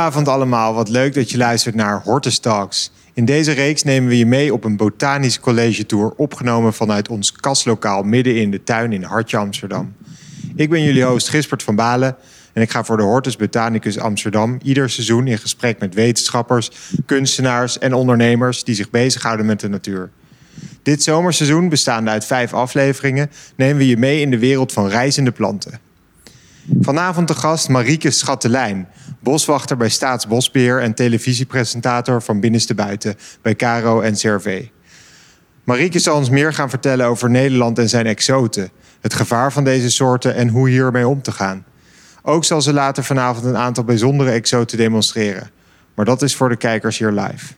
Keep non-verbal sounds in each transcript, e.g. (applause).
Goedenavond allemaal, wat leuk dat je luistert naar Hortus Talks. In deze reeks nemen we je mee op een botanisch college tour opgenomen vanuit ons kastlokaal midden in de tuin in Hartje Amsterdam. Ik ben jullie host Gispert van Balen en ik ga voor de Hortus Botanicus Amsterdam ieder seizoen in gesprek met wetenschappers, kunstenaars en ondernemers die zich bezighouden met de natuur. Dit zomerseizoen, bestaande uit vijf afleveringen, nemen we je mee in de wereld van reizende planten. Vanavond de gast Marieke Schattelijn, boswachter bij Staatsbosbeheer en televisiepresentator van Binnenste Buiten bij Caro en CRV. Marieke zal ons meer gaan vertellen over Nederland en zijn exoten, het gevaar van deze soorten en hoe hiermee om te gaan. Ook zal ze later vanavond een aantal bijzondere exoten demonstreren. Maar dat is voor de kijkers hier live.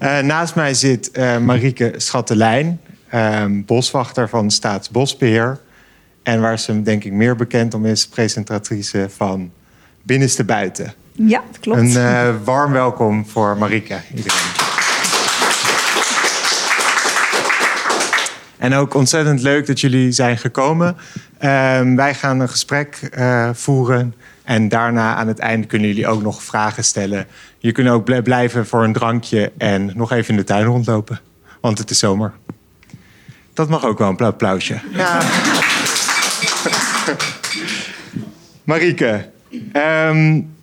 Uh, naast mij zit uh, Marieke Schattelijn, uh, boswachter van Staatsbosbeheer. En waar ze denk ik meer bekend om is, presentatrice van Binnenste Buiten. Ja, dat klopt. Een uh, warm welkom voor Marieke, iedereen. En ook ontzettend leuk dat jullie zijn gekomen. Uh, wij gaan een gesprek uh, voeren. En daarna aan het einde kunnen jullie ook nog vragen stellen. Je kunt ook blijven voor een drankje en nog even in de tuin rondlopen. Want het is zomer. Dat mag ook wel een applausje. Ja. (laughs) Marieke, um,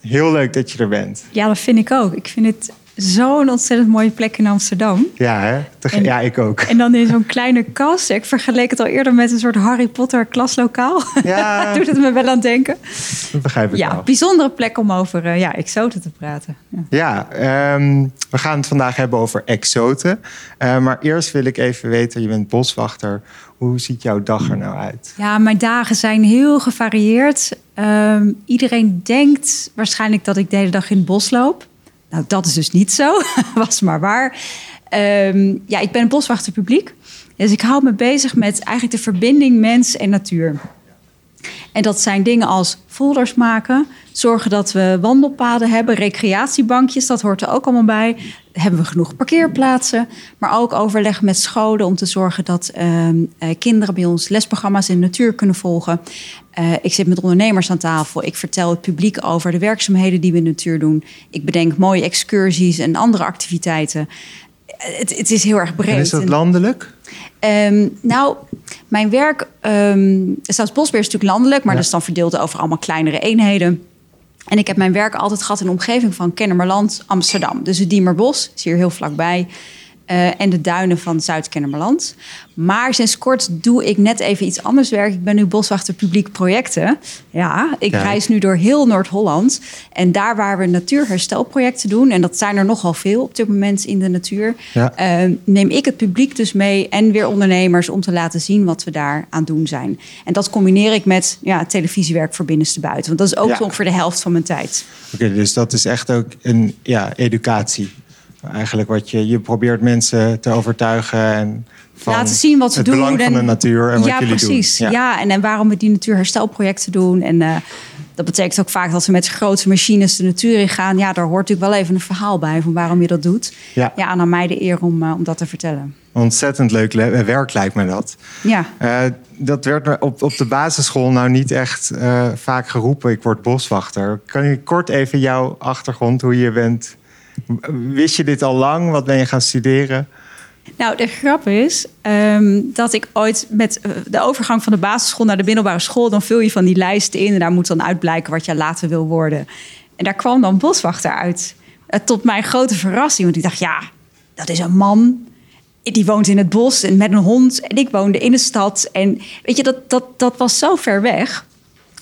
heel leuk dat je er bent. Ja, dat vind ik ook. Ik vind het zo'n ontzettend mooie plek in Amsterdam. Ja, hè? En, ja, ik ook. En dan in zo'n kleine kast. Ik vergeleek het al eerder met een soort Harry Potter klaslokaal. Ja. (laughs) Doet het me wel aan denken. Dat begrijp ik ja, wel. bijzondere plek om over uh, ja, exoten te praten. Ja, ja um, we gaan het vandaag hebben over exoten. Uh, maar eerst wil ik even weten, je bent boswachter. Hoe ziet jouw dag er nou uit? Ja, mijn dagen zijn heel gevarieerd. Um, iedereen denkt waarschijnlijk dat ik de hele dag in het bos loop. Nou, dat is dus niet zo. (laughs) Was maar waar. Um, ja, ik ben een boswachterpubliek. Dus ik hou me bezig met eigenlijk de verbinding mens en natuur. En dat zijn dingen als folders maken, zorgen dat we wandelpaden hebben, recreatiebankjes, dat hoort er ook allemaal bij. Hebben we genoeg parkeerplaatsen, maar ook overleg met scholen om te zorgen dat uh, kinderen bij ons lesprogramma's in de natuur kunnen volgen. Uh, ik zit met ondernemers aan tafel. Ik vertel het publiek over de werkzaamheden die we in de natuur doen. Ik bedenk mooie excursies en andere activiteiten. Het, het is heel erg breed. En is dat landelijk? Um, nou, mijn werk, um, Staatsbosbeheer is natuurlijk landelijk, maar ja. dat is dan verdeeld over allemaal kleinere eenheden. En ik heb mijn werk altijd gehad in de omgeving van Kennemerland, Amsterdam. Dus het Diemerbos is hier heel vlakbij. Uh, en de duinen van Zuid-Kennemerland. Maar sinds kort doe ik net even iets anders werk. Ik ben nu boswachter publiek projecten. Ja, ik ja. reis nu door heel Noord-Holland. En daar waar we natuurherstelprojecten doen... en dat zijn er nogal veel op dit moment in de natuur... Ja. Uh, neem ik het publiek dus mee en weer ondernemers... om te laten zien wat we daar aan doen zijn. En dat combineer ik met ja, televisiewerk voor binnenste buiten. Want dat is ook ja. ongeveer de helft van mijn tijd. Oké, okay, dus dat is echt ook een ja, educatie eigenlijk wat je, je probeert mensen te overtuigen en van laten zien wat ze het doen. belang van de natuur en ja, wat jullie precies. doen. Ja, ja en, en waarom we die natuurherstelprojecten doen. En uh, dat betekent ook vaak dat we met grote machines de natuur in gaan. Ja, daar hoort natuurlijk wel even een verhaal bij van waarom je dat doet. Ja, ja en aan mij de eer om, uh, om dat te vertellen. Ontzettend leuk werk lijkt me dat. Ja. Uh, dat werd op, op de basisschool nou niet echt vaak geroepen. Ik word boswachter. Kan je kort even jouw achtergrond, hoe je bent Wist je dit al lang? Wat ben je gaan studeren? Nou, de grap is um, dat ik ooit met de overgang van de basisschool naar de middelbare school, dan vul je van die lijsten in en daar moet dan uitblijken wat je later wil worden. En daar kwam dan boswachter uit. Uh, tot mijn grote verrassing, want ik dacht, ja, dat is een man. Die woont in het bos en met een hond. En ik woonde in de stad. En weet je, dat, dat, dat was zo ver weg.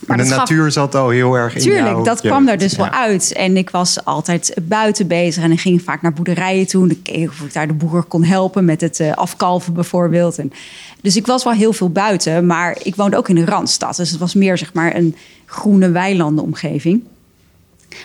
Maar de natuur gaf... zat al heel erg in Tuurlijk, dat kwam daar dus ja. wel uit. En ik was altijd buiten bezig. En ik ging vaak naar boerderijen toe. En ik keek of ik daar de boer kon helpen met het uh, afkalven bijvoorbeeld. En, dus ik was wel heel veel buiten. Maar ik woonde ook in een randstad. Dus het was meer zeg maar een groene weilandenomgeving.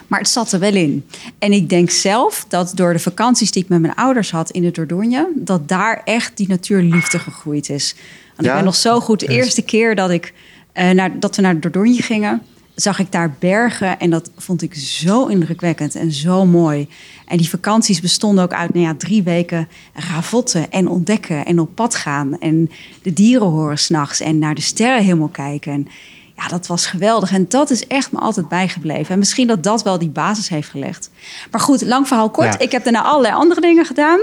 Maar het zat er wel in. En ik denk zelf dat door de vakanties die ik met mijn ouders had in de Dordogne... dat daar echt die natuurliefde gegroeid is. Want ja? ik ben nog zo goed. De eerste keer dat ik... Uh, naar, dat we naar Dordogne gingen, zag ik daar bergen. En dat vond ik zo indrukwekkend en zo mooi. En die vakanties bestonden ook uit nou ja, drie weken ravotten en ontdekken en op pad gaan. En de dieren horen s'nachts en naar de sterrenhemel kijken. En Ja, dat was geweldig. En dat is echt me altijd bijgebleven. En misschien dat dat wel die basis heeft gelegd. Maar goed, lang verhaal kort. Ik heb daarna allerlei andere dingen gedaan.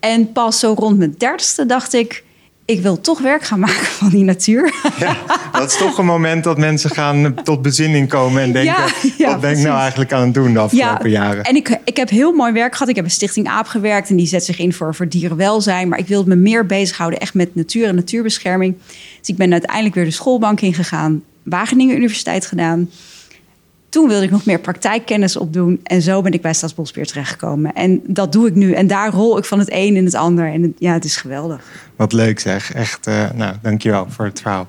En pas zo rond mijn dertigste dacht ik ik wil toch werk gaan maken van die natuur. (laughs) Ja, dat is toch een moment dat mensen gaan tot bezinning komen en denken: wat ben ik nou eigenlijk aan het doen de afgelopen ja, jaren? En ik, ik heb heel mooi werk gehad. Ik heb een Stichting Aap gewerkt en die zet zich in voor, voor dierenwelzijn. Maar ik wilde me meer bezighouden echt met natuur en natuurbescherming. Dus ik ben uiteindelijk weer de schoolbank ingegaan, Wageningen Universiteit gedaan. Toen wilde ik nog meer praktijkkennis opdoen. En zo ben ik bij Staatsbosbeheer terechtgekomen. En dat doe ik nu. En daar rol ik van het een in het ander. En ja, het is geweldig. Wat leuk zeg. Echt, uh, nou, dankjewel voor het verhaal.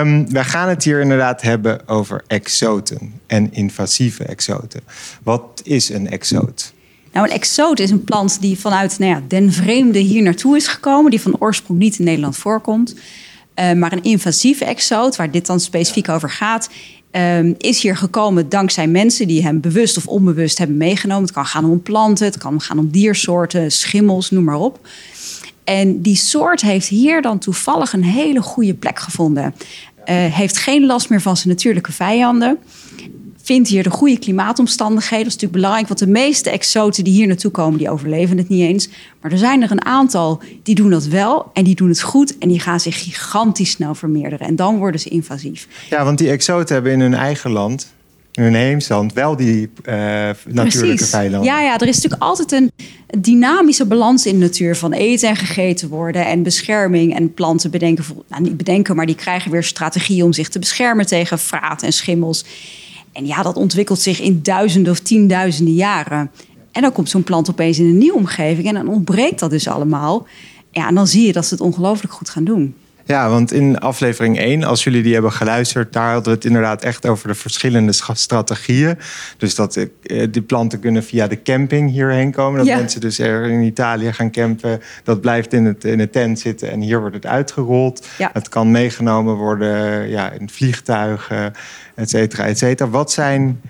Um, we gaan het hier inderdaad hebben over exoten en invasieve exoten. Wat is een exoot? Nou, een exoot is een plant die vanuit nou ja, den vreemde hier naartoe is gekomen. Die van oorsprong niet in Nederland voorkomt. Uh, maar een invasieve exoot, waar dit dan specifiek over gaat, um, is hier gekomen dankzij mensen die hem bewust of onbewust hebben meegenomen. Het kan gaan om planten, het kan gaan om diersoorten, schimmels, noem maar op. En die soort heeft hier dan toevallig een hele goede plek gevonden. Uh, heeft geen last meer van zijn natuurlijke vijanden vindt hier de goede klimaatomstandigheden. Dat is natuurlijk belangrijk, want de meeste exoten die hier naartoe komen, die overleven het niet eens. Maar er zijn er een aantal die doen dat wel en die doen het goed en die gaan zich gigantisch snel vermeerderen. En dan worden ze invasief. Ja, want die exoten hebben in hun eigen land in hun heemstand wel die uh, natuurlijke vijanden. Ja, ja, er is natuurlijk altijd een dynamische balans in de natuur van eten en gegeten worden en bescherming en planten bedenken, nou niet bedenken, maar die krijgen weer strategieën om zich te beschermen tegen vraat en schimmels. En ja, dat ontwikkelt zich in duizenden of tienduizenden jaren. En dan komt zo'n plant opeens in een nieuwe omgeving en dan ontbreekt dat dus allemaal. Ja, en dan zie je dat ze het ongelooflijk goed gaan doen. Ja, want in aflevering 1, als jullie die hebben geluisterd, daar hadden we het inderdaad echt over de verschillende strategieën. Dus dat eh, die planten kunnen via de camping hierheen komen. Dat mensen dus er in Italië gaan campen. Dat blijft in, het, in de tent zitten en hier wordt het uitgerold. Het kan meegenomen worden ja, in vliegtuigen, et cetera, et cetera. Wat zijn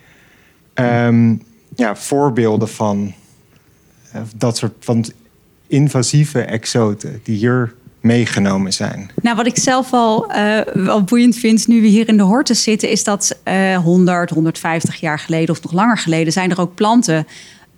um, ja, voorbeelden van uh, dat soort van invasieve exoten die hier meegenomen zijn? Nou, wat ik zelf al uh, wel boeiend vind nu we hier in de horten zitten, is dat uh, 100, 150 jaar geleden of nog langer geleden zijn er ook planten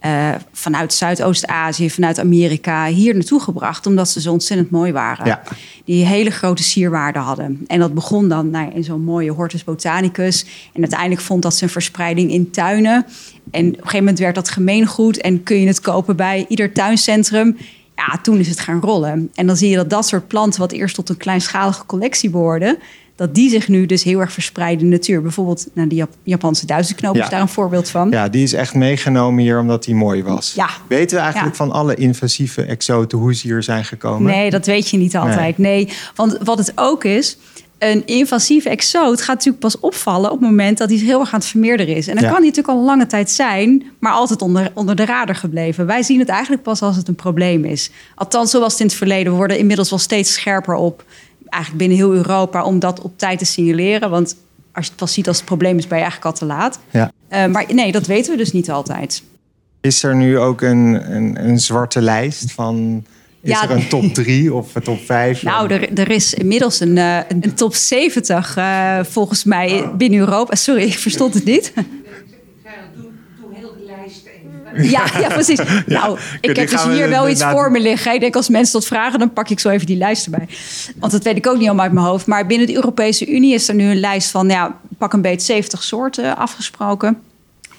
uh, vanuit Zuidoost-Azië, vanuit Amerika hier naartoe gebracht, omdat ze zo ontzettend mooi waren. Ja. Die hele grote sierwaarde hadden. En dat begon dan nou, in zo'n mooie Hortus botanicus. En uiteindelijk vond dat zijn verspreiding in tuinen. En op een gegeven moment werd dat gemeengoed en kun je het kopen bij ieder tuincentrum. Ja, toen is het gaan rollen. En dan zie je dat dat soort planten, wat eerst tot een kleinschalige collectie behoorden, dat die zich nu dus heel erg verspreiden in de natuur. Bijvoorbeeld nou, die Japanse duizendknoop is daar een voorbeeld van. Ja, die is echt meegenomen hier omdat die mooi was. Ja. Weten we eigenlijk van alle invasieve exoten hoe ze hier zijn gekomen? Nee, dat weet je niet altijd. Nee, nee want wat het ook is, een invasieve exoot gaat natuurlijk pas opvallen op het moment dat hij heel erg aan het vermeerderen is. En dan kan hij natuurlijk al een lange tijd zijn, maar altijd onder, onder de radar gebleven. Wij zien het eigenlijk pas als het een probleem is. Althans, zoals het in het verleden. We worden inmiddels wel steeds scherper op, eigenlijk binnen heel Europa, om dat op tijd te signaleren. Want als je het pas ziet als het probleem is, ben je eigenlijk al te laat. Ja. Uh, maar nee, dat weten we dus niet altijd. Is er nu ook een, een, een zwarte lijst van is ja, er een top 3 of een top 5? Nou, er, er is inmiddels een, uh, een top 70 uh, volgens mij oh. binnen Europa. Sorry, ik verstond het niet. Ja, ja, precies. Nou, ik heb dus hier wel iets voor me liggen. Ik denk als mensen dat vragen, dan pak ik zo even die lijst erbij. Want dat weet ik ook niet allemaal uit mijn hoofd. Maar binnen de Europese Unie is er nu een lijst van, ja, pak een beetje 70 soorten afgesproken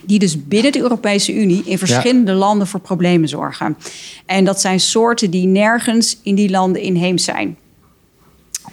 die dus binnen de Europese Unie in verschillende landen voor problemen zorgen. En dat zijn soorten die nergens in die landen inheems zijn.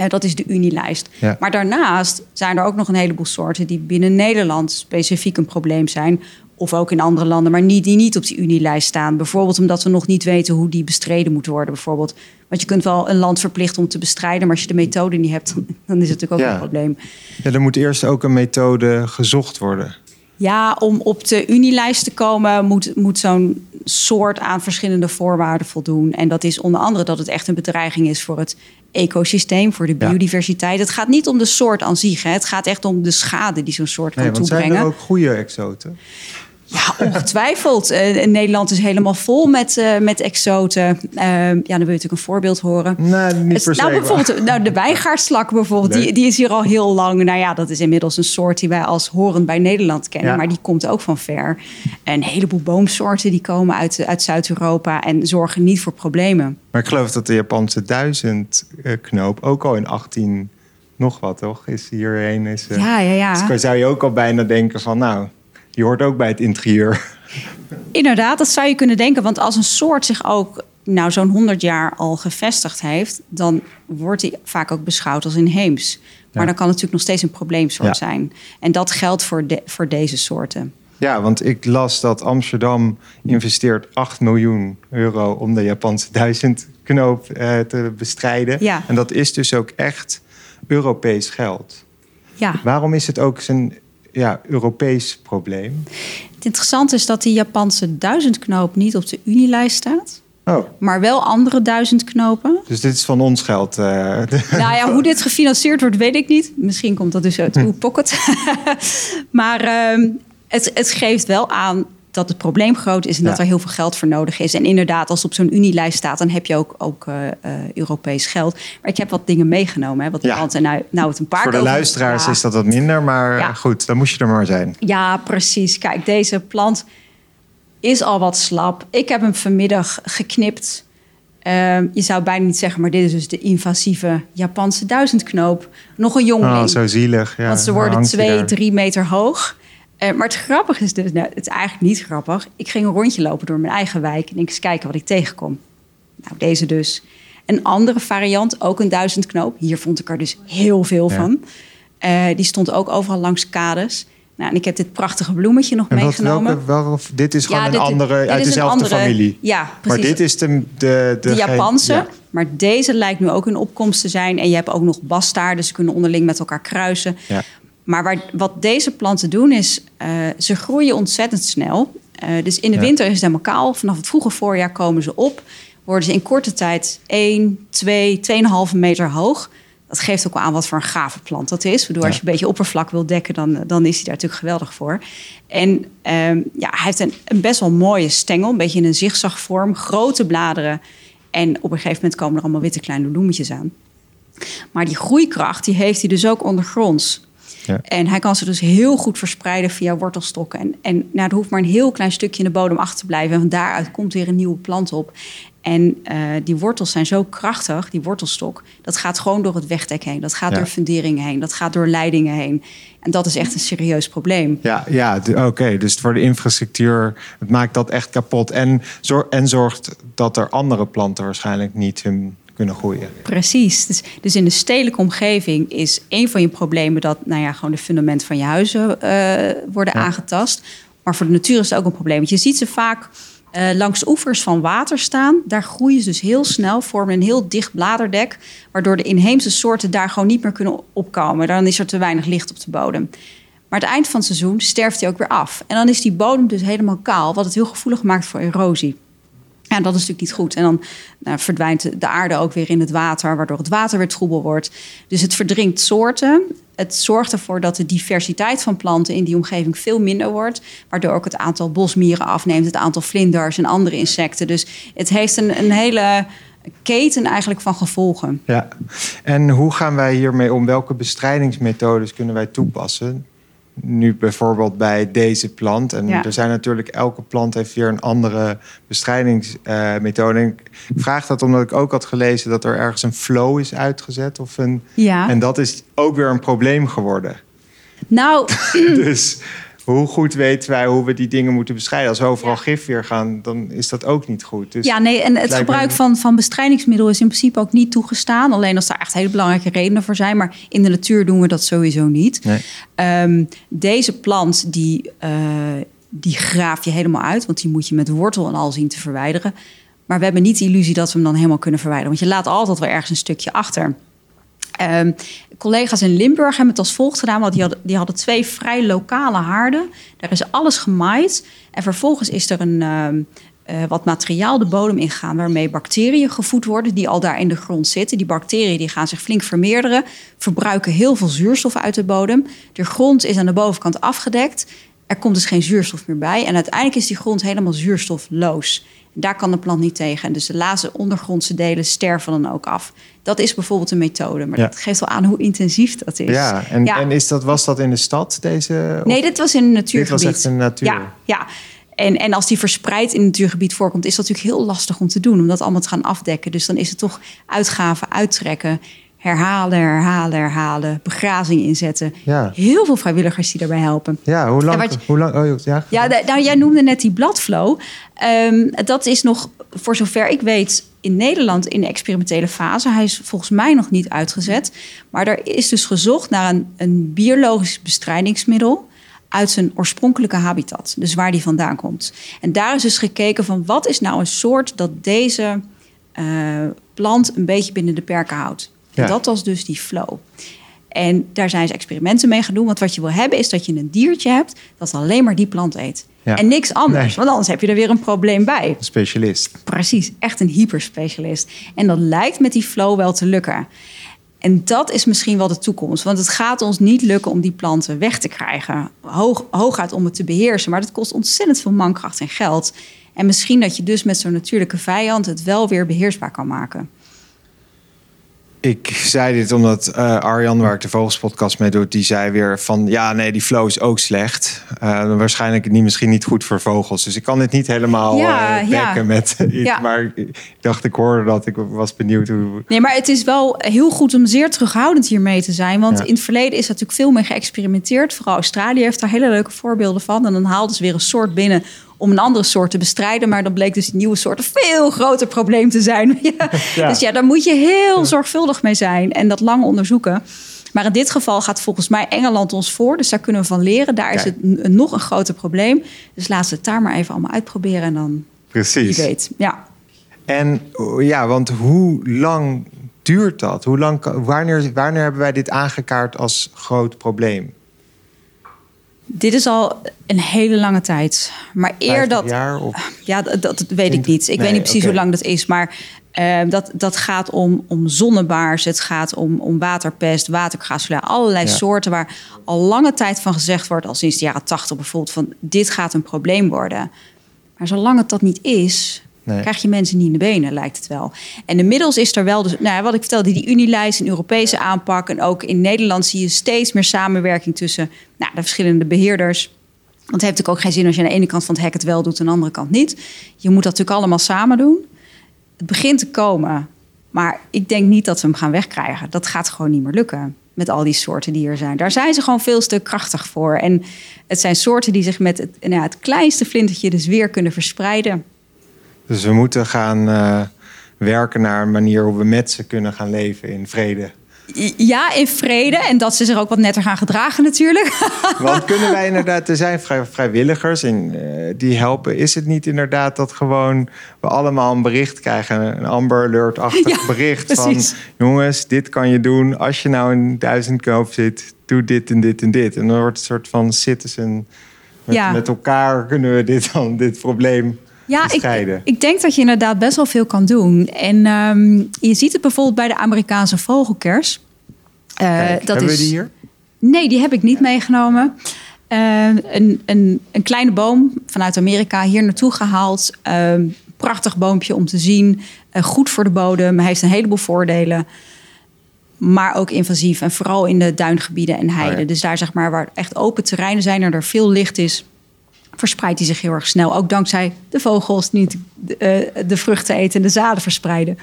Uh, dat is de Unielijst. Ja. Maar daarnaast zijn er ook nog een heleboel soorten die binnen Nederland specifiek een probleem zijn. Of ook in andere landen, maar niet, die niet op die Unielijst staan. Bijvoorbeeld omdat we nog niet weten hoe die bestreden moet worden. Bijvoorbeeld. Want je kunt wel een land verplichten om te bestrijden, maar als je de methode niet hebt, (laughs) dan is het natuurlijk ook ja. een probleem. Ja, er moet eerst ook een methode gezocht worden. Ja, om op de Unielijst te komen moet, moet zo'n soort aan verschillende voorwaarden voldoen. En dat is onder andere dat het echt een bedreiging is voor het ecosysteem, voor de biodiversiteit. Het gaat niet om de soort aan zich. Hè. Het gaat echt om de schade die zo'n soort kan toebrengen. Zijn er ook goede exoten? Ja, ongetwijfeld. Uh, Nederland is helemaal vol met, uh, met exoten. Uh, ja, dan wil je natuurlijk een voorbeeld horen. Nee, niet per nou, bijvoorbeeld nou, de wijngaardslak bijvoorbeeld. Die, die is hier al heel lang. Nou ja, dat is inmiddels een soort die wij als horend bij Nederland kennen. Ja. Maar die komt ook van ver. Een heleboel boomsoorten die komen uit, uit Zuid-Europa... en zorgen niet voor problemen. Maar ik geloof dat de Japanse duizendknoop ook al in 18 nog wat, toch? Is hierheen. Is, ja, ja, ja. Dus zou je ook al bijna denken van... nou die hoort ook bij het interieur. Inderdaad, dat zou je kunnen denken. Want als een soort zich ook nou, zo'n 100 jaar al gevestigd heeft, dan wordt hij vaak ook beschouwd als inheems. Maar dan kan het natuurlijk nog steeds een probleemsoort zijn. En dat geldt voor, de, voor deze soorten. Ja, want ik las dat Amsterdam investeert 8 miljoen euro om de Japanse duizendknoop eh, te bestrijden. Ja. En dat is dus ook echt Europees geld. Ja. Waarom is het ook zijn ja, Europees probleem. Het interessante is dat die Japanse duizendknoop niet op de Unielijst staat. Oh. Maar wel andere duizendknopen. Dus dit is van ons geld? Uh, (laughs) nou ja, hoe dit gefinancierd wordt, weet ik niet. Misschien komt dat dus uit hm. uw pocket. (laughs) maar uh, het, het geeft wel aan dat het probleem groot is en dat er heel veel geld voor nodig is. En inderdaad, als het op zo'n Unielijst staat, dan heb je ook, ook uh, Europees geld. Maar ik heb wat dingen meegenomen. Hè, wat ja. en nou, nou het een paar Voor de luisteraars is dat wat minder, maar goed, dan moest je er maar zijn. Ja, precies. Kijk, deze plant is al wat slap. Ik heb hem vanmiddag geknipt. Uh, je zou bijna niet zeggen, maar dit is dus de invasieve Japanse duizendknoop. Nog een jongeling. Oh, zo zielig. Ja, Want ze worden twee, drie meter hoog. Uh, maar het grappige is dus, nou, het is eigenlijk niet grappig. Ik ging een rondje lopen door mijn eigen wijk en ik eens kijken wat ik tegenkom. Nou, deze dus. Een andere variant, ook een duizendknoop. Hier vond ik er dus heel veel van. Uh, die stond ook overal langs kades. Nou, en ik heb dit prachtige bloemetje nog en meegenomen. Welke, welke, dit is gewoon ja, dit, een andere dit uit dezelfde andere, familie. Ja, precies. Maar dit is de, de, de, de Japanse. Ja. Maar deze lijkt nu ook in opkomst te zijn. En je hebt ook nog bastaarden. Dus ze kunnen onderling met elkaar kruisen. Ja. Maar waar, wat deze planten doen is, uh, ze groeien ontzettend snel. Uh, dus in de winter is het helemaal kaal. Vanaf het vroege voorjaar komen ze op. Worden ze in korte tijd 1, 2, 2,5 meter hoog. Dat geeft ook wel aan wat voor een gave plant dat is. Waardoor ja. als je een beetje oppervlak wil dekken, dan, dan is hij daar natuurlijk geweldig voor. En um, ja, hij heeft een, een, best wel mooie stengel, een beetje in een zigzagvorm, grote bladeren. En op een gegeven moment komen er allemaal witte kleine bloemetjes aan. Maar die groeikracht, die heeft hij dus ook ondergronds. Ja. En hij kan ze dus heel goed verspreiden via wortelstokken. En, en nou, er hoeft maar een heel klein stukje in de bodem achter te blijven. En van daaruit komt weer een nieuwe plant op. En uh, die wortels zijn zo krachtig, die wortelstok. Dat gaat gewoon door het wegdek heen. Dat gaat Ja. door funderingen heen. Dat gaat door leidingen heen. En dat is echt een serieus probleem. Ja, ja oké. Dus voor de infrastructuur, het maakt dat echt kapot. En, en zorgt dat er andere planten waarschijnlijk niet hun kunnen groeien. Precies. Dus, dus in de stedelijke omgeving is een van je problemen dat nou ja, gewoon de fundament van je huizen eh, worden Ja. aangetast. Maar voor de natuur is het ook een probleem. Want je ziet ze vaak eh, langs oevers van water staan. Daar groeien ze dus heel snel, vormen een heel dicht bladerdek. Waardoor de inheemse soorten daar gewoon niet meer kunnen opkomen. Dan is er te weinig licht op de bodem. Maar het eind van het seizoen sterft hij ook weer af. En dan is die bodem dus helemaal kaal, wat het heel gevoelig maakt voor erosie. Ja, dat is natuurlijk niet goed. En dan nou, verdwijnt de aarde ook weer in het water, waardoor het water weer troebel wordt. Dus het verdringt soorten. Het zorgt ervoor dat de diversiteit van planten in die omgeving veel minder wordt. Waardoor ook het aantal bosmieren afneemt, het aantal vlinders en andere insecten. Dus het heeft een, een hele keten eigenlijk van gevolgen. Ja. En hoe gaan wij hiermee om? Welke bestrijdingsmethodes kunnen wij toepassen? Nu bijvoorbeeld bij deze plant. En Ja. er zijn natuurlijk, elke plant heeft weer een andere bestrijdingsmethode. En ik vraag dat omdat ik ook had gelezen dat er ergens een flow is uitgezet. Of een, Ja. En dat is ook weer een probleem geworden. Nou, (laughs) dus hoe goed weten wij hoe we die dingen moeten bestrijden? Als we overal gif weer gaan, dan is dat ook niet goed. Dus Ja, nee, en het gebruik me- van, van bestrijdingsmiddelen is in principe ook niet toegestaan. Alleen als daar echt hele belangrijke redenen voor zijn. Maar in de natuur doen we dat sowieso niet. Nee. Ehm, deze plant, die, eh, die graaf je helemaal uit. Want die moet je met wortel en al zien te verwijderen. Maar we hebben niet de illusie dat we hem dan helemaal kunnen verwijderen. Want je laat altijd wel ergens een stukje achter. Ehm, collega's in Limburg hebben het als volgt gedaan. Want die hadden, die hadden twee vrij lokale haarden. Daar is alles gemaaid. En vervolgens is er een, ehm, eh, wat materiaal de bodem ingegaan... waarmee bacteriën gevoed worden die al daar in de grond zitten. Die bacteriën die gaan zich flink vermeerderen. Verbruiken heel veel zuurstof uit de bodem. De grond is aan de bovenkant afgedekt. Er komt dus geen zuurstof meer bij. En uiteindelijk is die grond helemaal zuurstofloos. Daar kan de plant niet tegen. En dus de laatste ondergrondse delen sterven dan ook af. Dat is bijvoorbeeld een methode. Maar Ja. dat geeft wel aan hoe intensief dat is. Ja, en, en is dat, was dat in de stad, deze? Nee, dit was in een dit natuurgebied. was echt een natuur. Ja, ja. En, en als die verspreid in het natuurgebied voorkomt, is dat natuurlijk heel lastig om te doen, om dat allemaal te gaan afdekken. Dus dan is het toch uitgaven, uittrekken, herhalen, herhalen, herhalen, begrazing inzetten. Ja. Heel veel vrijwilligers die daarbij helpen. Ja, hoe lang? Je- hoe lang oh, ja, Ja, nou, jij noemde net die bladflow. Ehm, dat is nog, voor zover ik weet, in Nederland in de experimentele fase. Hij is volgens mij nog niet uitgezet. Maar er is dus gezocht naar een, een biologisch bestrijdingsmiddel uit zijn oorspronkelijke habitat. Dus waar die vandaan komt. En daar is dus gekeken van wat is nou een soort dat deze eh, plant een beetje binnen de perken houdt. Ja. dat was dus die flow. En daar zijn ze experimenten mee gaan doen. Want wat je wil hebben is dat je een diertje hebt dat alleen maar die plant eet. Ja. En niks anders. Nee. Want anders heb je er weer een probleem bij. Een specialist. Precies, echt een hyperspecialist. En dat lijkt met die flow wel te lukken. En dat is misschien wel de toekomst. Want het gaat ons niet lukken om die planten weg te krijgen. Hoog, hooguit om het te beheersen. Maar dat kost ontzettend veel mankracht en geld. En misschien dat je dus met zo'n natuurlijke vijand het wel weer beheersbaar kan maken. Ik zei dit omdat eh, Arjan, waar ik de Vogelspodcast mee doe, die zei weer van ja, nee, die flow is ook slecht. Eh, waarschijnlijk niet, misschien niet goed voor vogels. Dus ik kan dit niet helemaal Ja, eh, ja. dekken met (laughs) iets. Ja. Maar ik dacht, ik hoorde dat. Ik was benieuwd hoe. Nee, maar het is wel heel goed om zeer terughoudend hiermee te zijn. Want in het verleden is er natuurlijk veel meer geëxperimenteerd. Vooral Australië heeft daar hele leuke voorbeelden van. En dan haalden ze weer een soort binnen om een andere soort te bestrijden. Maar dan bleek dus die nieuwe soort een veel groter probleem te zijn. (laughs) Ja. Dus ja, daar moet je heel zorgvuldig mee zijn en dat lang onderzoeken. Maar in dit geval gaat volgens mij Engeland ons voor. Dus daar kunnen we van leren. Daar is het nog een groter probleem. Dus laten we het daar maar even allemaal uitproberen. En dan wie Precies. weet. Ja. En oh, ja, want hoe lang duurt dat? Hoe lang, wanneer, wanneer hebben wij dit aangekaart als groot probleem? Dit is al een hele lange tijd. Maar eer 50 dat. jaar of Ja, dat, dat weet ik 20? niet. Ik Nee, weet niet precies hoe lang dat is. Maar eh, dat, dat gaat om, om zonnebaars. Het gaat om, om waterpest, waterkraaslui. Allerlei Ja. soorten waar al lange tijd van gezegd wordt... al sinds de jaren tachtig bijvoorbeeld... van dit gaat een probleem worden. Maar zolang het dat niet is... Krijg je mensen niet in de benen, lijkt het wel. En inmiddels is er wel... Dus, nou, wat ik vertelde, die Unilijst, een Europese aanpak... en ook in Nederland zie je steeds meer samenwerking... tussen nou, de verschillende beheerders... Want het heeft natuurlijk ook geen zin als je aan de ene kant van het hek het wel doet en aan de andere kant niet. Je moet dat natuurlijk allemaal samen doen. Het begint te komen, maar ik denk niet dat we hem gaan wegkrijgen. Dat gaat gewoon niet meer lukken met al die soorten die er zijn. Daar zijn ze gewoon veel te krachtig voor. En het zijn soorten die zich met het, nou, het kleinste flintertje dus weer kunnen verspreiden. Dus we moeten gaan eh, werken naar een manier hoe we met ze kunnen gaan leven in vrede. Ja, in vrede. En dat ze zich ook wat netter gaan gedragen natuurlijk. (laughs) Want kunnen wij inderdaad, er zijn vrij, vrijwilligers en eh, die helpen. Is het niet inderdaad dat gewoon we allemaal een bericht krijgen, een Amber Alert-achtig (laughs) Ja, bericht precies. van jongens, dit kan je doen als je nou in duizendkoop zit, doe dit en dit en dit. En dan wordt het een soort van citizen. Met, Ja. met elkaar kunnen we dit dan dit probleem Ja, ik, ik denk dat je inderdaad best wel veel kan doen. En ehm, je ziet het bijvoorbeeld bij de Amerikaanse vogelkers. Kijk, hebben we die hier? Nee, die heb ik niet meegenomen. Eh, een, een, een kleine boom vanuit Amerika hier naartoe gehaald. Ehm, prachtig boompje om te zien. Eh, goed voor de bodem. Hij heeft een heleboel voordelen. Maar ook invasief. En vooral in de duingebieden en heiden. Oh ja. Dus daar zeg maar waar echt open terreinen zijn en er veel licht is verspreidt hij zich heel erg snel. Ook dankzij de vogels die niet de, eh, de vruchten eten en de zaden verspreiden.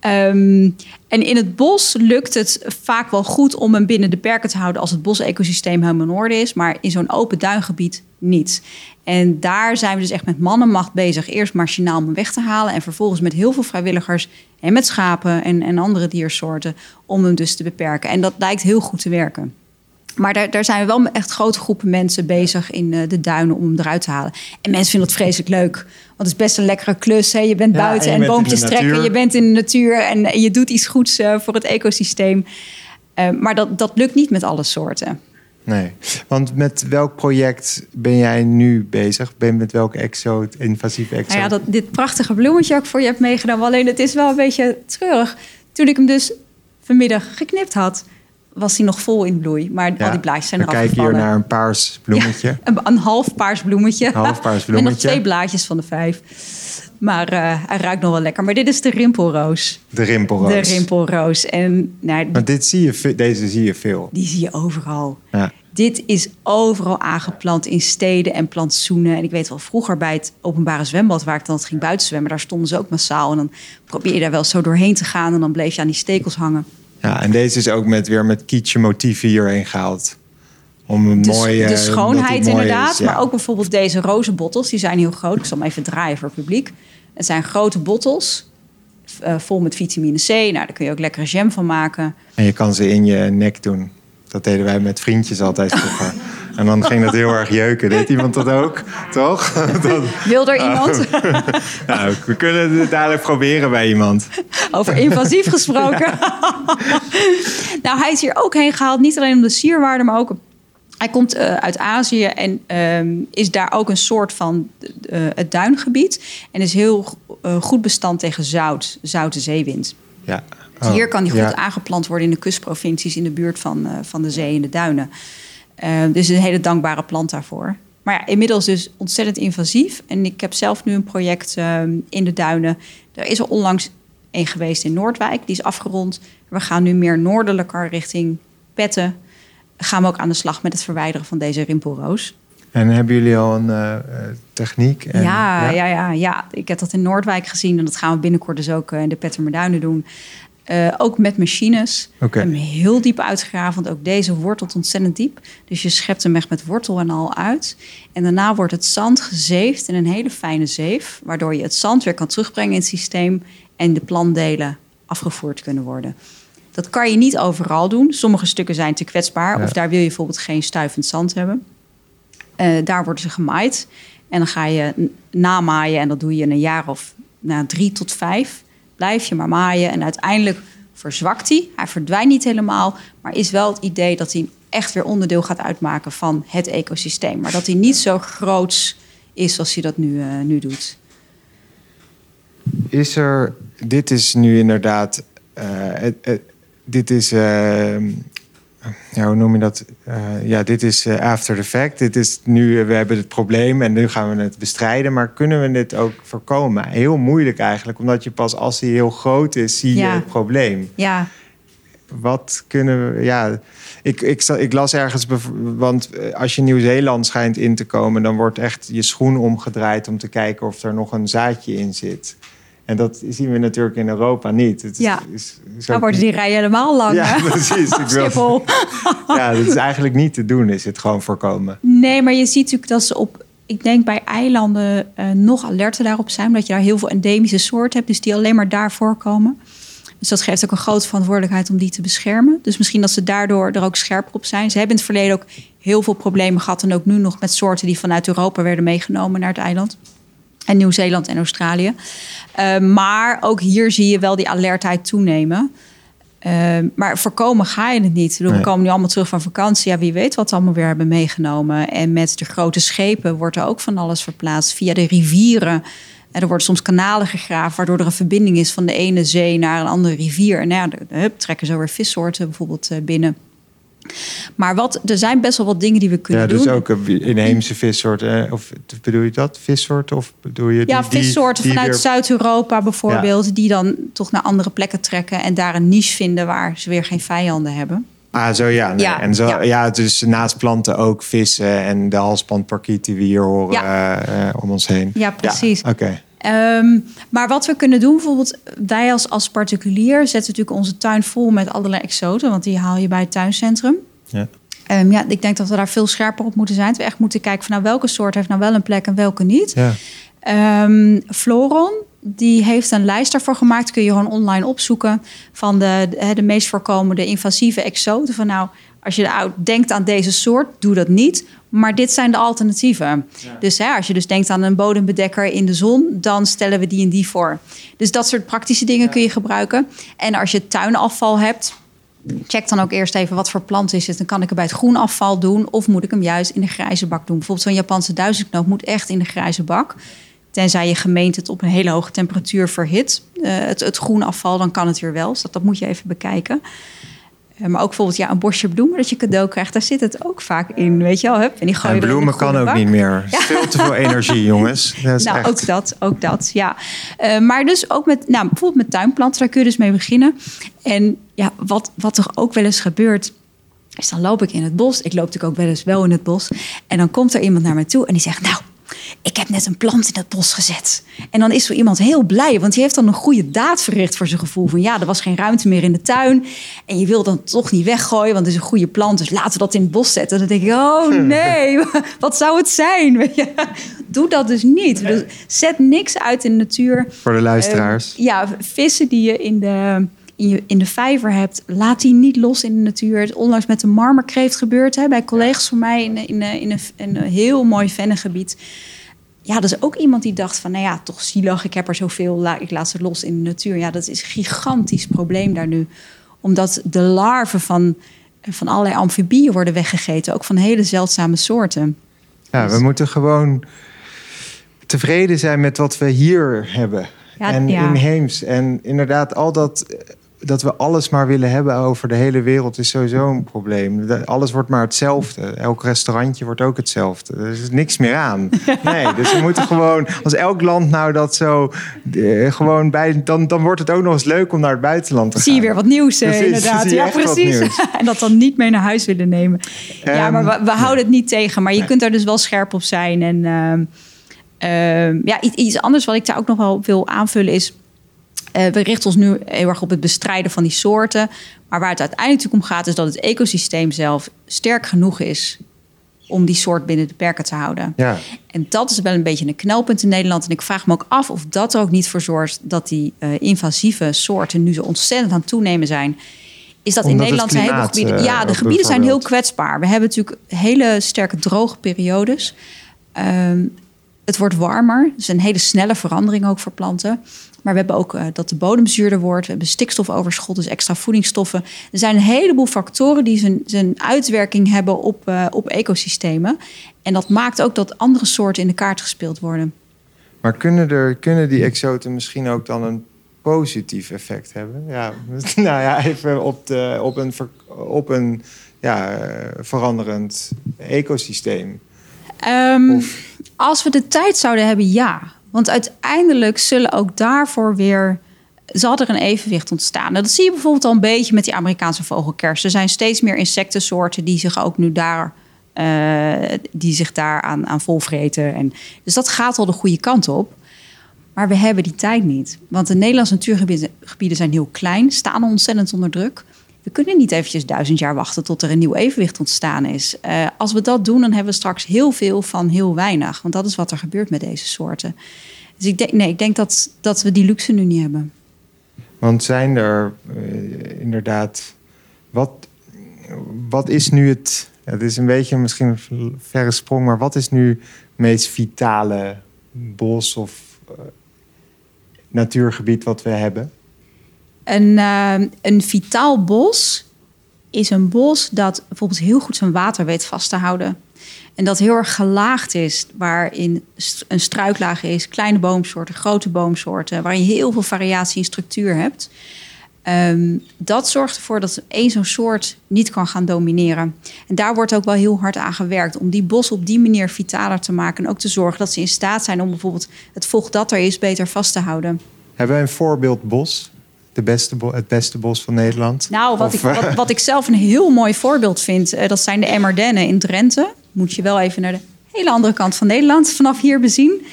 Ehm, en in het bos lukt het vaak wel goed om hem binnen de perken te houden als het bosecosysteem helemaal in orde is, maar in zo'n open duingebied niet. En daar zijn we dus echt met mannenmacht bezig. Eerst machinaal om hem weg te halen en vervolgens met heel veel vrijwilligers en met schapen en, en andere diersoorten om hem dus te beperken. En dat lijkt heel goed te werken. Maar daar, daar zijn we wel met echt grote groepen mensen bezig in eh, de duinen om hem eruit te halen. En mensen vinden dat vreselijk leuk. Want het is best een lekkere klus. Hè? Je bent Ja, buiten en bent boompjes trekken. Je bent in de natuur en, en je doet iets goeds eh, voor het ecosysteem. Eh, maar dat, dat lukt niet met alle soorten. Nee, want met welk project ben jij nu bezig? Ben je met welk exoot, invasief exoot? Nou ja, dat, dit prachtige bloemetje ook voor je hebt meegenomen. Alleen het is wel een beetje treurig. Toen ik hem dus vanmiddag geknipt had, was hij nog vol in bloei. Maar al die blaadjes zijn We eraf kijken hier gevallen. naar een paars bloemetje. Ja, (laughs) een, een half paars bloemetje. Half paars (laughs) Met nog bloemetje. twee blaadjes van de vijf. Maar eh, hij ruikt nog wel lekker. Maar dit is de rimpelroos. De rimpelroos. De rimpelroos. En nou, Maar dit zie je, deze zie je veel. die zie je overal. Ja. Dit is overal aangeplant in steden en plantsoenen. En ik weet wel, vroeger bij het openbare zwembad... waar ik dan ging buiten zwemmen, daar stonden ze ook massaal. En dan probeer je daar wel zo doorheen te gaan... en dan bleef je aan die stekels hangen. Ja, en deze is ook met, weer met kietje motieven hierheen gehaald. Om een De, mooie... de schoonheid mooi inderdaad. is, ja. Maar ook bijvoorbeeld deze roze bottels. Die zijn heel groot. Ik zal hem even draaien voor het publiek. Het zijn grote bottels. eh, vol met vitamine C. Nou, daar kun je ook lekkere jam van maken. En je kan ze in je nek doen. Dat deden wij met vriendjes altijd vroeger. (laughs) En dan ging dat heel erg jeuken. Deed iemand dat ook? Toch? (laughs) Dat, Wil er iemand? (laughs) nou, we kunnen het dadelijk proberen bij iemand. Over invasief (laughs) gesproken. nou, hij is hier ook heen gehaald. Niet alleen om de sierwaarde, maar ook... Hij komt eh, uit Azië en ehm, is daar ook een soort van eh, het duingebied. En is heel eh, goed bestand tegen zout, zoute zeewind. Ja. Dus Oh, hier kan die goed ja. aangeplant worden in de kustprovincies... in de buurt van, van de zee en de duinen. Eh, dus een hele dankbare plant daarvoor. Maar ja, inmiddels dus ontzettend invasief. En ik heb zelf nu een project eh, in de duinen. Er is er onlangs een geweest in Noordwijk. Die is afgerond. We gaan nu meer noordelijker richting Petten. Gaan we ook aan de slag met het verwijderen van deze rimpelroos. En hebben jullie al een eh, eh, techniek? En, ja, ja, ja, ja, ik heb dat in Noordwijk gezien. En dat gaan we binnenkort dus ook eh, in de Pettermerduinen doen. Eh, ook met machines. Hem heel diep uitgegraven, want ook deze wortelt ontzettend diep. Dus je schept hem echt met wortel en al uit. En daarna wordt het zand gezeefd in een hele fijne zeef, waardoor je het zand weer kan terugbrengen in het systeem en de plantdelen afgevoerd kunnen worden. Dat kan je niet overal doen. Sommige stukken zijn te kwetsbaar, Ja. of daar wil je bijvoorbeeld geen stuivend zand hebben. Eh, daar worden ze gemaaid. En dan ga je namaaien en dat doe je in een jaar of nou, drie tot vijf. Blijf je maar maaien en uiteindelijk verzwakt hij. Hij verdwijnt niet helemaal, maar is wel het idee dat hij echt weer onderdeel gaat uitmaken van het ecosysteem. Maar dat hij niet zo groots is als hij dat nu, eh, nu doet. Is er, dit is nu inderdaad, het- dit is, eh, ja, hoe noem je dat? Eh, ja, dit is eh, after the fact. Dit is nu, eh, we hebben het probleem en nu gaan we het bestrijden. Maar kunnen we dit ook voorkomen? Heel moeilijk eigenlijk, omdat je pas als hij heel groot is, zie je Ja. het probleem. Ja, Wat kunnen we, ja, ik, ik, ik las ergens, want als je Nieuw-Zeeland schijnt in te komen, dan wordt echt je schoen omgedraaid om te kijken of er nog een zaadje in zit. En dat zien we natuurlijk in Europa niet. Het is, Ja. is, is dan worden die rijen helemaal lang. Ja, hè? (laughs) precies. Ik (laughs) wil-. (laughs) Ja, dat is eigenlijk niet te doen, is het gewoon voorkomen. Nee, maar je ziet natuurlijk dat ze op, ik denk bij eilanden eh, nog alerter daarop zijn. Omdat je daar heel veel endemische soorten hebt, dus die alleen maar daar voorkomen. Dus dat geeft ook een grote verantwoordelijkheid om die te beschermen. Dus misschien dat ze daardoor er ook scherper op zijn. Ze hebben in het verleden ook heel veel problemen gehad. En ook nu nog met soorten die vanuit Europa werden meegenomen naar het eiland. En Nieuw-Zeeland en Australië. Eh, maar ook hier zie je wel die alertheid toenemen. Eh, maar voorkomen ga je het niet. Nee. We komen nu allemaal terug van vakantie. Ja, wie weet wat we allemaal weer hebben meegenomen. En met de grote schepen wordt er ook van alles verplaatst. Via de rivieren. En er worden soms kanalen gegraven... waardoor er een verbinding is van de ene zee naar een andere rivier. En nou ja, hup, trekken zo weer vissoorten bijvoorbeeld eh, binnen. Maar wat, er zijn best wel wat dingen die we kunnen Ja, dus doen. ook een inheemse vissoorten. eh, Of bedoel je dat? Vissoorten? Of bedoel je die, Ja, vissoorten die vanuit weer- Zuid-Europa bijvoorbeeld, die dan toch naar andere plekken trekken en daar een niche vinden waar ze weer geen vijanden hebben. Ah, zo ja. Nee. Ja, en zo, ja. ja. dus naast planten ook vissen en de halsbandparkiet die we hier horen Ja. eh, eh, om ons heen. Ja, precies. Oké. Ehm, maar wat we kunnen doen, bijvoorbeeld wij als, als particulier zetten natuurlijk onze tuin vol met allerlei exoten, want die haal je bij het tuincentrum. Ja. Ehm, ja, ik denk dat we daar veel scherper op moeten zijn. Dat we echt moeten kijken van nou welke soort heeft nou wel een plek en welke niet. Ja. Ehm, Floron, die heeft een lijst daarvoor gemaakt. Kun je gewoon online opzoeken van de, de, de meest voorkomende invasieve exoten. Van nou, als je denkt aan deze soort, doe dat niet. Maar dit zijn de alternatieven. Dus hè, als je dus denkt aan een bodembedekker in de zon, dan stellen we die en die voor. Dus dat soort praktische dingen kun je gebruiken. En als je tuinafval hebt, check dan ook eerst even wat voor plant is het. Dan kan ik het bij het groenafval doen of moet ik hem juist in de grijze bak doen. Bijvoorbeeld zo'n Japanse duizendknoop moet echt in de grijze bak. Tenzij je gemeente het op een hele hoge temperatuur verhit. Eh, het, het groenafval, dan kan het weer wel. Dus dat, dat moet je even bekijken. Eh, maar ook bijvoorbeeld ja, een bosje bloemen dat je cadeau krijgt, daar zit het ook vaak in, weet je wel. Hup, en die gooi En bloemen kan ook bak. niet meer. Veel te veel energie, jongens. (laughs) Dat is Nou, echt- ook dat, ook dat, ja. Eh, maar dus ook met, nou, bijvoorbeeld met tuinplanten, daar kun je dus mee beginnen. En ja, wat, wat er ook wel eens gebeurt, is dan loop ik in het bos. Ik loop natuurlijk ook wel eens wel in het bos. En dan komt er iemand naar me toe en die zegt, nou, ik heb net een plant in het bos gezet. En dan is zo iemand heel blij, want die heeft dan een goede daad verricht voor zijn gevoel. Van ja, er was geen ruimte meer in de tuin. En je wil dan toch niet weggooien, want het is een goede plant. Dus laten we dat in het bos zetten. Dan denk ik, oh nee, (laughs) wat zou het zijn? Weet je? (laughs) Doe dat dus niet. Dus zet niks uit in de natuur. Voor de luisteraars. Eh, ja, vissen die je in de, in, je in de vijver hebt, laat die niet los in de natuur. Het onlangs met de marmerkreeft gebeurd hè, bij collega's van mij in, in, in, een, in een heel mooi vennengebied. Ja, dat is ook iemand die dacht van, nou ja, toch zielig, ik heb er zoveel, ik laat ze los in de natuur. Ja, dat is een gigantisch probleem daar nu. Omdat de larven van, van allerlei amfibieën worden weggegeten, ook van hele zeldzame soorten. Ja, we moeten gewoon tevreden zijn met wat we hier hebben. Ja, en ja. inheems. En inderdaad, al dat, dat we alles maar willen hebben over de hele wereld is sowieso een probleem. Alles wordt maar hetzelfde. Elk restaurantje wordt ook hetzelfde. Er is niks meer aan. (laughs) Nee, dus we moeten gewoon, als elk land nou dat zo eh, gewoon bij, dan, dan wordt het ook nog eens leuk om naar het buitenland te gaan. Zie je weer wat nieuws, eh, inderdaad. Ja, precies. (laughs) en dat dan niet mee naar huis willen nemen. ja, Ehm, maar we, we houden het niet tegen. Maar je Nee. kunt daar dus wel scherp op zijn. En ehm, ehm, ja, iets, iets anders wat ik daar ook nog wel op wil aanvullen is... eh, we richten ons nu heel erg op het bestrijden van die soorten. Maar waar het uiteindelijk om gaat... is dat het ecosysteem zelf sterk genoeg is... om die soort binnen de perken te houden. Ja. En dat is wel een beetje een knelpunt in Nederland. En ik vraag me ook af of dat er ook niet voor zorgt dat die eh, invasieve soorten nu zo ontzettend aan het toenemen zijn. Is dat in Omdat Nederland zijn heel veel klimaat, gebieden. eh, Ja, de gebieden zijn heel kwetsbaar. We hebben natuurlijk hele sterke droge periodes. Ehm, het wordt warmer. Dus een hele snelle verandering ook voor planten. Maar we hebben ook eh, dat de bodem zuurder wordt. We hebben stikstofoverschot, dus extra voedingsstoffen. Er zijn een heleboel factoren die zijn, zijn uitwerking hebben op, eh, op ecosystemen. En dat maakt ook dat andere soorten in de kaart gespeeld worden. Maar kunnen, er, kunnen die exoten misschien ook dan een positief effect hebben? Ja, (laughs) nou ja, even op, de, op een, op een ja, eh, veranderend ecosysteem. Ehm, Of- Als we de tijd zouden hebben, ja. Want uiteindelijk zullen ook daarvoor weer zal er een evenwicht ontstaan. Nou, dat zie je bijvoorbeeld al een beetje met die Amerikaanse vogelkers. Er zijn steeds meer insectensoorten die zich ook nu daar, eh, die zich daar aan, aan volvreten. En, dus dat gaat al de goede kant op. Maar we hebben die tijd niet. Want de Nederlandse natuurgebieden gebieden zijn heel klein, staan ontzettend onder druk. We kunnen niet eventjes duizend jaar wachten tot er een nieuw evenwicht ontstaan is. Eh, als we dat doen, dan hebben we straks heel veel van heel weinig. Want dat is wat er gebeurt met deze soorten. Dus ik denk, nee, ik denk dat, dat we die luxe nu niet hebben. Want zijn er eh, inderdaad. Wat, wat is nu het. Het is een beetje misschien een verre sprong, maar wat is nu het meest vitale bos of eh, natuurgebied wat we hebben? Een, eh, een vitaal bos is een bos dat bijvoorbeeld heel goed zijn water weet vast te houden. En dat heel erg gelaagd is, waarin een struiklaag is, kleine boomsoorten, grote boomsoorten, waarin je heel veel variatie in structuur hebt. Ehm, dat zorgt ervoor dat één zo'n soort niet kan gaan domineren. En daar wordt ook wel heel hard aan gewerkt om die bos op die manier vitaler te maken. En ook te zorgen dat ze in staat zijn om bijvoorbeeld het vocht dat er is beter vast te houden. Hebben we een voorbeeld bos? De beste het beste bos van Nederland? Nou, wat, Of, ik, eh, wat, wat ik (laughs) zelf een heel mooi voorbeeld vind, eh, dat zijn de Emmerdennen in Drenthe. Moet je wel even naar de hele andere kant van Nederland vanaf hier bezien.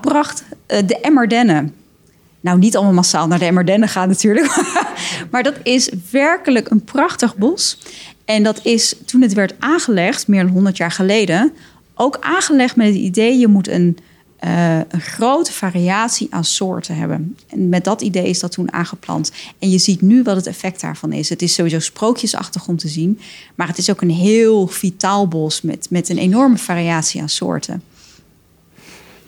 Pracht, eh, de Emmerdennen. Nou, niet allemaal massaal naar de Emmerdennen gaan natuurlijk. (laughs) maar dat is werkelijk een prachtig bos. En dat is toen het werd aangelegd, meer dan 100 jaar geleden, ook aangelegd met het idee: je moet een, eh, een grote variatie aan soorten hebben. En met dat idee is dat toen aangeplant. En je ziet nu wat het effect daarvan is. Het is sowieso sprookjesachtig om te zien, maar het is ook een heel vitaal bos met, met een enorme variatie aan soorten.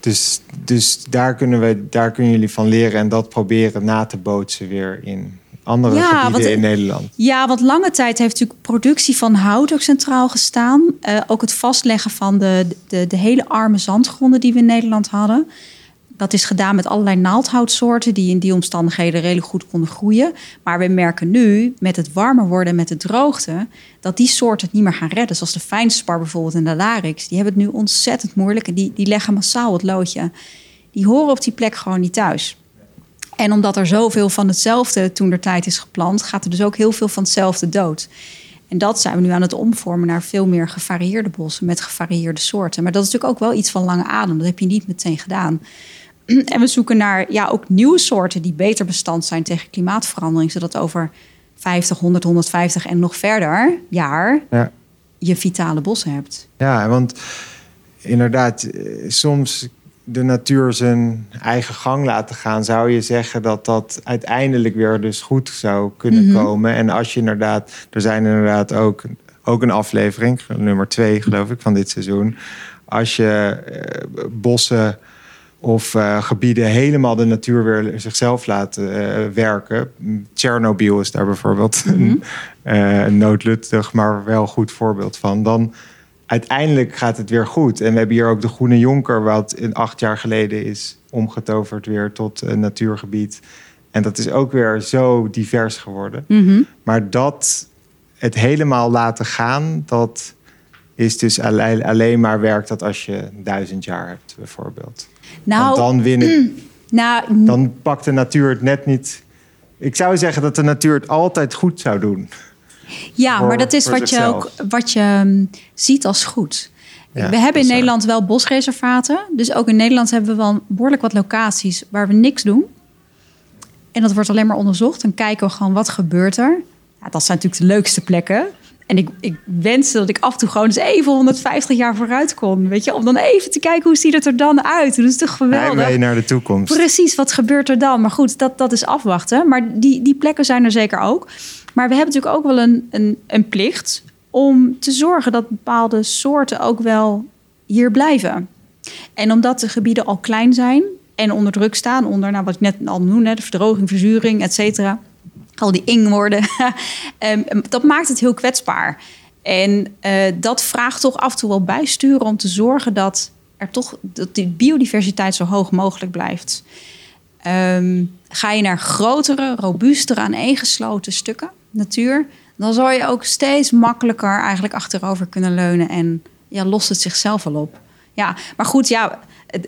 Dus, dus daar, kunnen we, daar kunnen jullie van leren en dat proberen na te bootsen weer in andere Ja, gebieden want- in Nederland. Ja, want lange tijd heeft natuurlijk productie van hout ook centraal gestaan. Eh, ook het vastleggen van de, de, de hele arme zandgronden die we in Nederland hadden. Dat is gedaan met allerlei naaldhoutsoorten die in die omstandigheden redelijk goed konden groeien. Maar we merken nu met het warmer worden, met de droogte, dat die soorten het niet meer gaan redden. Zoals de fijnspar bijvoorbeeld en de larix. Die hebben het nu ontzettend moeilijk en die, die leggen massaal het loodje. Die horen op die plek gewoon niet thuis. En omdat er zoveel van hetzelfde toen er tijd is geplant, gaat er dus ook heel veel van hetzelfde dood. En dat zijn we nu aan het omvormen naar veel meer gevarieerde bossen met gevarieerde soorten. Maar dat is natuurlijk ook wel iets van lange adem. Dat heb je niet meteen gedaan. En we zoeken naar ja, ook nieuwe soorten die beter bestand zijn tegen klimaatverandering, zodat over 50, 100, 150 en nog verder jaar ja. je vitale bossen hebt. Ja, want inderdaad, eh, soms de natuur zijn eigen gang laten gaan, zou je zeggen dat dat uiteindelijk weer dus goed zou kunnen mhm. komen. En als je inderdaad, er zijn inderdaad ook, ook een aflevering, nummer twee geloof ik, van dit seizoen. Als je eh, bossen of uh, gebieden helemaal de natuur weer zichzelf laten uh, werken. Tsjernobyl is daar bijvoorbeeld (laughs) mm -hmm. een noodluttig, maar wel goed voorbeeld van. Dan uiteindelijk gaat het weer goed. En we hebben hier ook de Groene Jonker, wat in acht jaar geleden is omgetoverd weer tot een natuurgebied. En dat is ook weer zo divers geworden. Mhm. Maar dat het helemaal laten gaan, dat is dus alleen maar werkt dat als je duizend jaar hebt, bijvoorbeeld. Nou, dan winnen. Nou, dan pakt de natuur het net niet. Ik zou zeggen dat de natuur het altijd goed zou doen. Ja, maar dat is wat je ook wat je ehm, ziet als goed. we hebben in Nederland wel bosreservaten. Dus ook in Nederland hebben we wel behoorlijk wat locaties waar we niks doen. En dat wordt alleen maar onderzocht. En kijken we gewoon wat gebeurt er. Ja, dat zijn natuurlijk de leukste plekken. En ik, ik wenste dat ik af en toe gewoon eens even 150 jaar vooruit kon. Weet je, om dan even te kijken hoe ziet het er dan uit. Dat is toch geweldig. Hij naar de toekomst. Precies, wat gebeurt er dan? Maar goed, dat, dat is afwachten. Maar die, die plekken zijn er zeker ook. Maar we hebben natuurlijk ook wel een, een, een plicht om te zorgen dat bepaalde soorten ook wel hier blijven. En omdat de gebieden al klein zijn en onder druk staan, onder nou, wat ik net al noemde, de verdroging, verzuring, et cetera al die ingwoorden. um, (laughs) dat maakt het heel kwetsbaar. En uh, dat vraagt toch af en toe wel bijsturen om te zorgen dat er toch dat die biodiversiteit zo hoog mogelijk blijft. Um, ga je naar grotere, robuustere, aaneengesloten stukken natuur, dan zal je ook steeds makkelijker eigenlijk achterover kunnen leunen en ja, lost het zichzelf al op. Ja, maar goed, ja,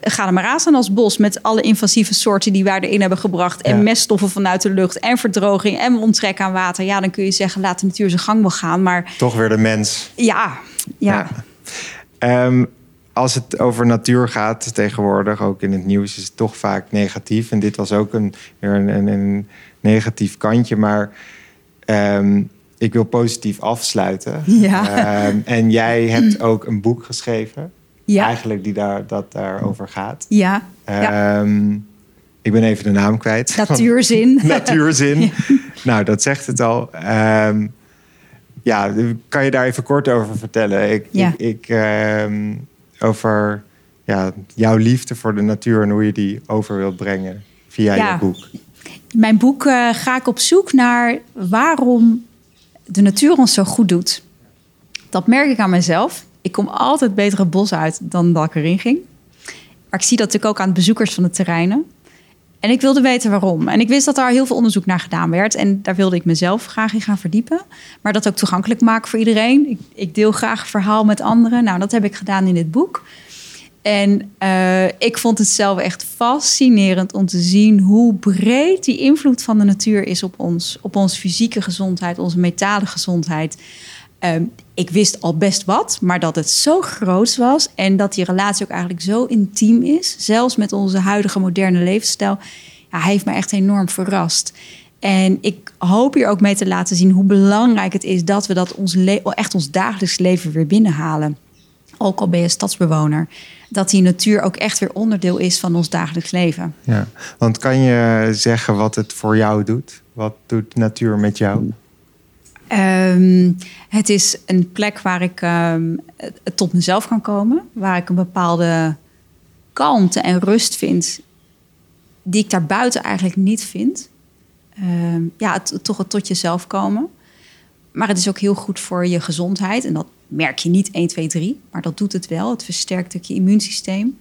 ga er maar aan staan als bos met alle invasieve soorten die wij erin hebben gebracht. En meststoffen vanuit de lucht en verdroging en ontrek aan water. Ja, dan kun je zeggen, laat de natuur zijn gang wel gaan. Maar toch weer de mens. Ja, ja. Ehm, als het over natuur gaat tegenwoordig, ook in het nieuws, is het toch vaak negatief. En dit was ook een, een, een, een negatief kantje. Maar um, ik wil positief afsluiten. Ja. Um, en jij hebt ook een boek geschreven. Ja. Eigenlijk die daar, dat daarover gaat. Ja. Um, ik ben even de naam kwijt. (laughs) Natuurzin. (laughs) Natuurzin. Ja. Nou, dat zegt het al. Ja, kan je daar even kort over vertellen? Ik, ja. ik, ik um, over ja, jouw liefde voor de natuur en hoe je die over wilt brengen via je boek. In mijn boek uh, ga ik op zoek naar waarom de natuur ons zo goed doet. Dat merk ik aan mezelf ik kom altijd beter het bos uit dan dat ik erin ging. Maar ik zie dat natuurlijk ook aan de bezoekers van de terreinen. En ik wilde weten waarom. En ik wist dat daar heel veel onderzoek naar gedaan werd. En daar wilde ik mezelf graag in gaan verdiepen. Maar dat ook toegankelijk maken voor iedereen. Ik, ik deel graag verhaal met anderen. Nou, dat heb ik gedaan in dit boek. En uh, ik vond het zelf echt fascinerend om te zien hoe breed die invloed van de natuur is op ons. Op onze fysieke gezondheid, onze metale gezondheid. Um, ik wist al best wat, maar dat het zo groot was en dat die relatie ook eigenlijk zo intiem is, zelfs met onze huidige moderne levensstijl, ja, hij heeft me echt enorm verrast. En ik hoop hier ook mee te laten zien hoe belangrijk het is dat we dat ons echt ons dagelijks leven weer binnenhalen. Ook al ben je stadsbewoner. Dat die natuur ook echt weer onderdeel is van ons dagelijks leven. Ja, want kan je zeggen wat het voor jou doet? Wat doet natuur met jou? Um, het is een plek waar ik um, tot mezelf kan komen. Waar ik een bepaalde kalmte en rust vind. Die ik daar buiten eigenlijk niet vind. Um, ja, toch tot jezelf komen. Maar het is ook heel goed voor je gezondheid. En dat merk je niet 1, 2, 3. Maar dat doet het wel. Het versterkt ook je immuunsysteem.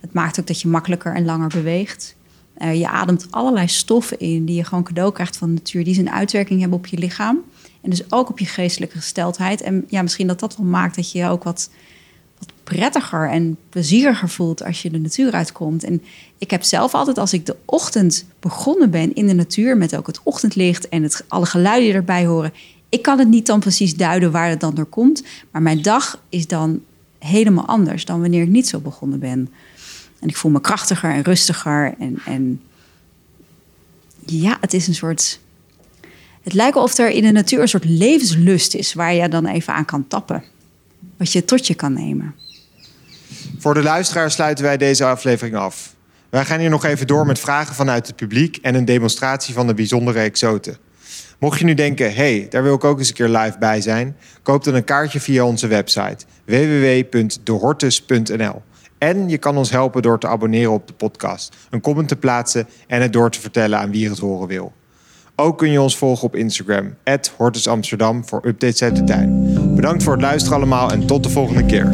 Het maakt ook dat je makkelijker en langer beweegt. Uh, je ademt allerlei stoffen in die je gewoon cadeau krijgt van de natuur, die een uitwerking hebben op je lichaam. En dus ook op je geestelijke gesteldheid. En ja, misschien dat dat wel maakt dat je je ook wat, wat prettiger en plezieriger voelt als je de natuur uitkomt. En ik heb zelf altijd, als ik de ochtend begonnen ben in de natuur, met ook het ochtendlicht en het, alle geluiden die erbij horen. Ik kan het niet dan precies duiden waar het dan door komt. Maar mijn dag is dan helemaal anders dan wanneer ik niet zo begonnen ben. En ik voel me krachtiger en rustiger. En, en ja, het is een soort. Het lijkt of er in de natuur een soort levenslust is waar je dan even aan kan tappen. Wat je tot je kan nemen. Voor de luisteraar sluiten wij deze aflevering af. Wij gaan hier nog even door met vragen vanuit het publiek en een demonstratie van de bijzondere exoten. Mocht je nu denken, hey, daar wil ik ook eens een keer live bij zijn, koop dan een kaartje via onze website www.dehortus.nl. En je kan ons helpen door te abonneren op de podcast, een comment te plaatsen en het door te vertellen aan wie het horen wil. Ook kun je ons volgen op Instagram, Hortus Amsterdam, voor updates uit de tuin. Bedankt voor het luisteren allemaal en tot de volgende keer.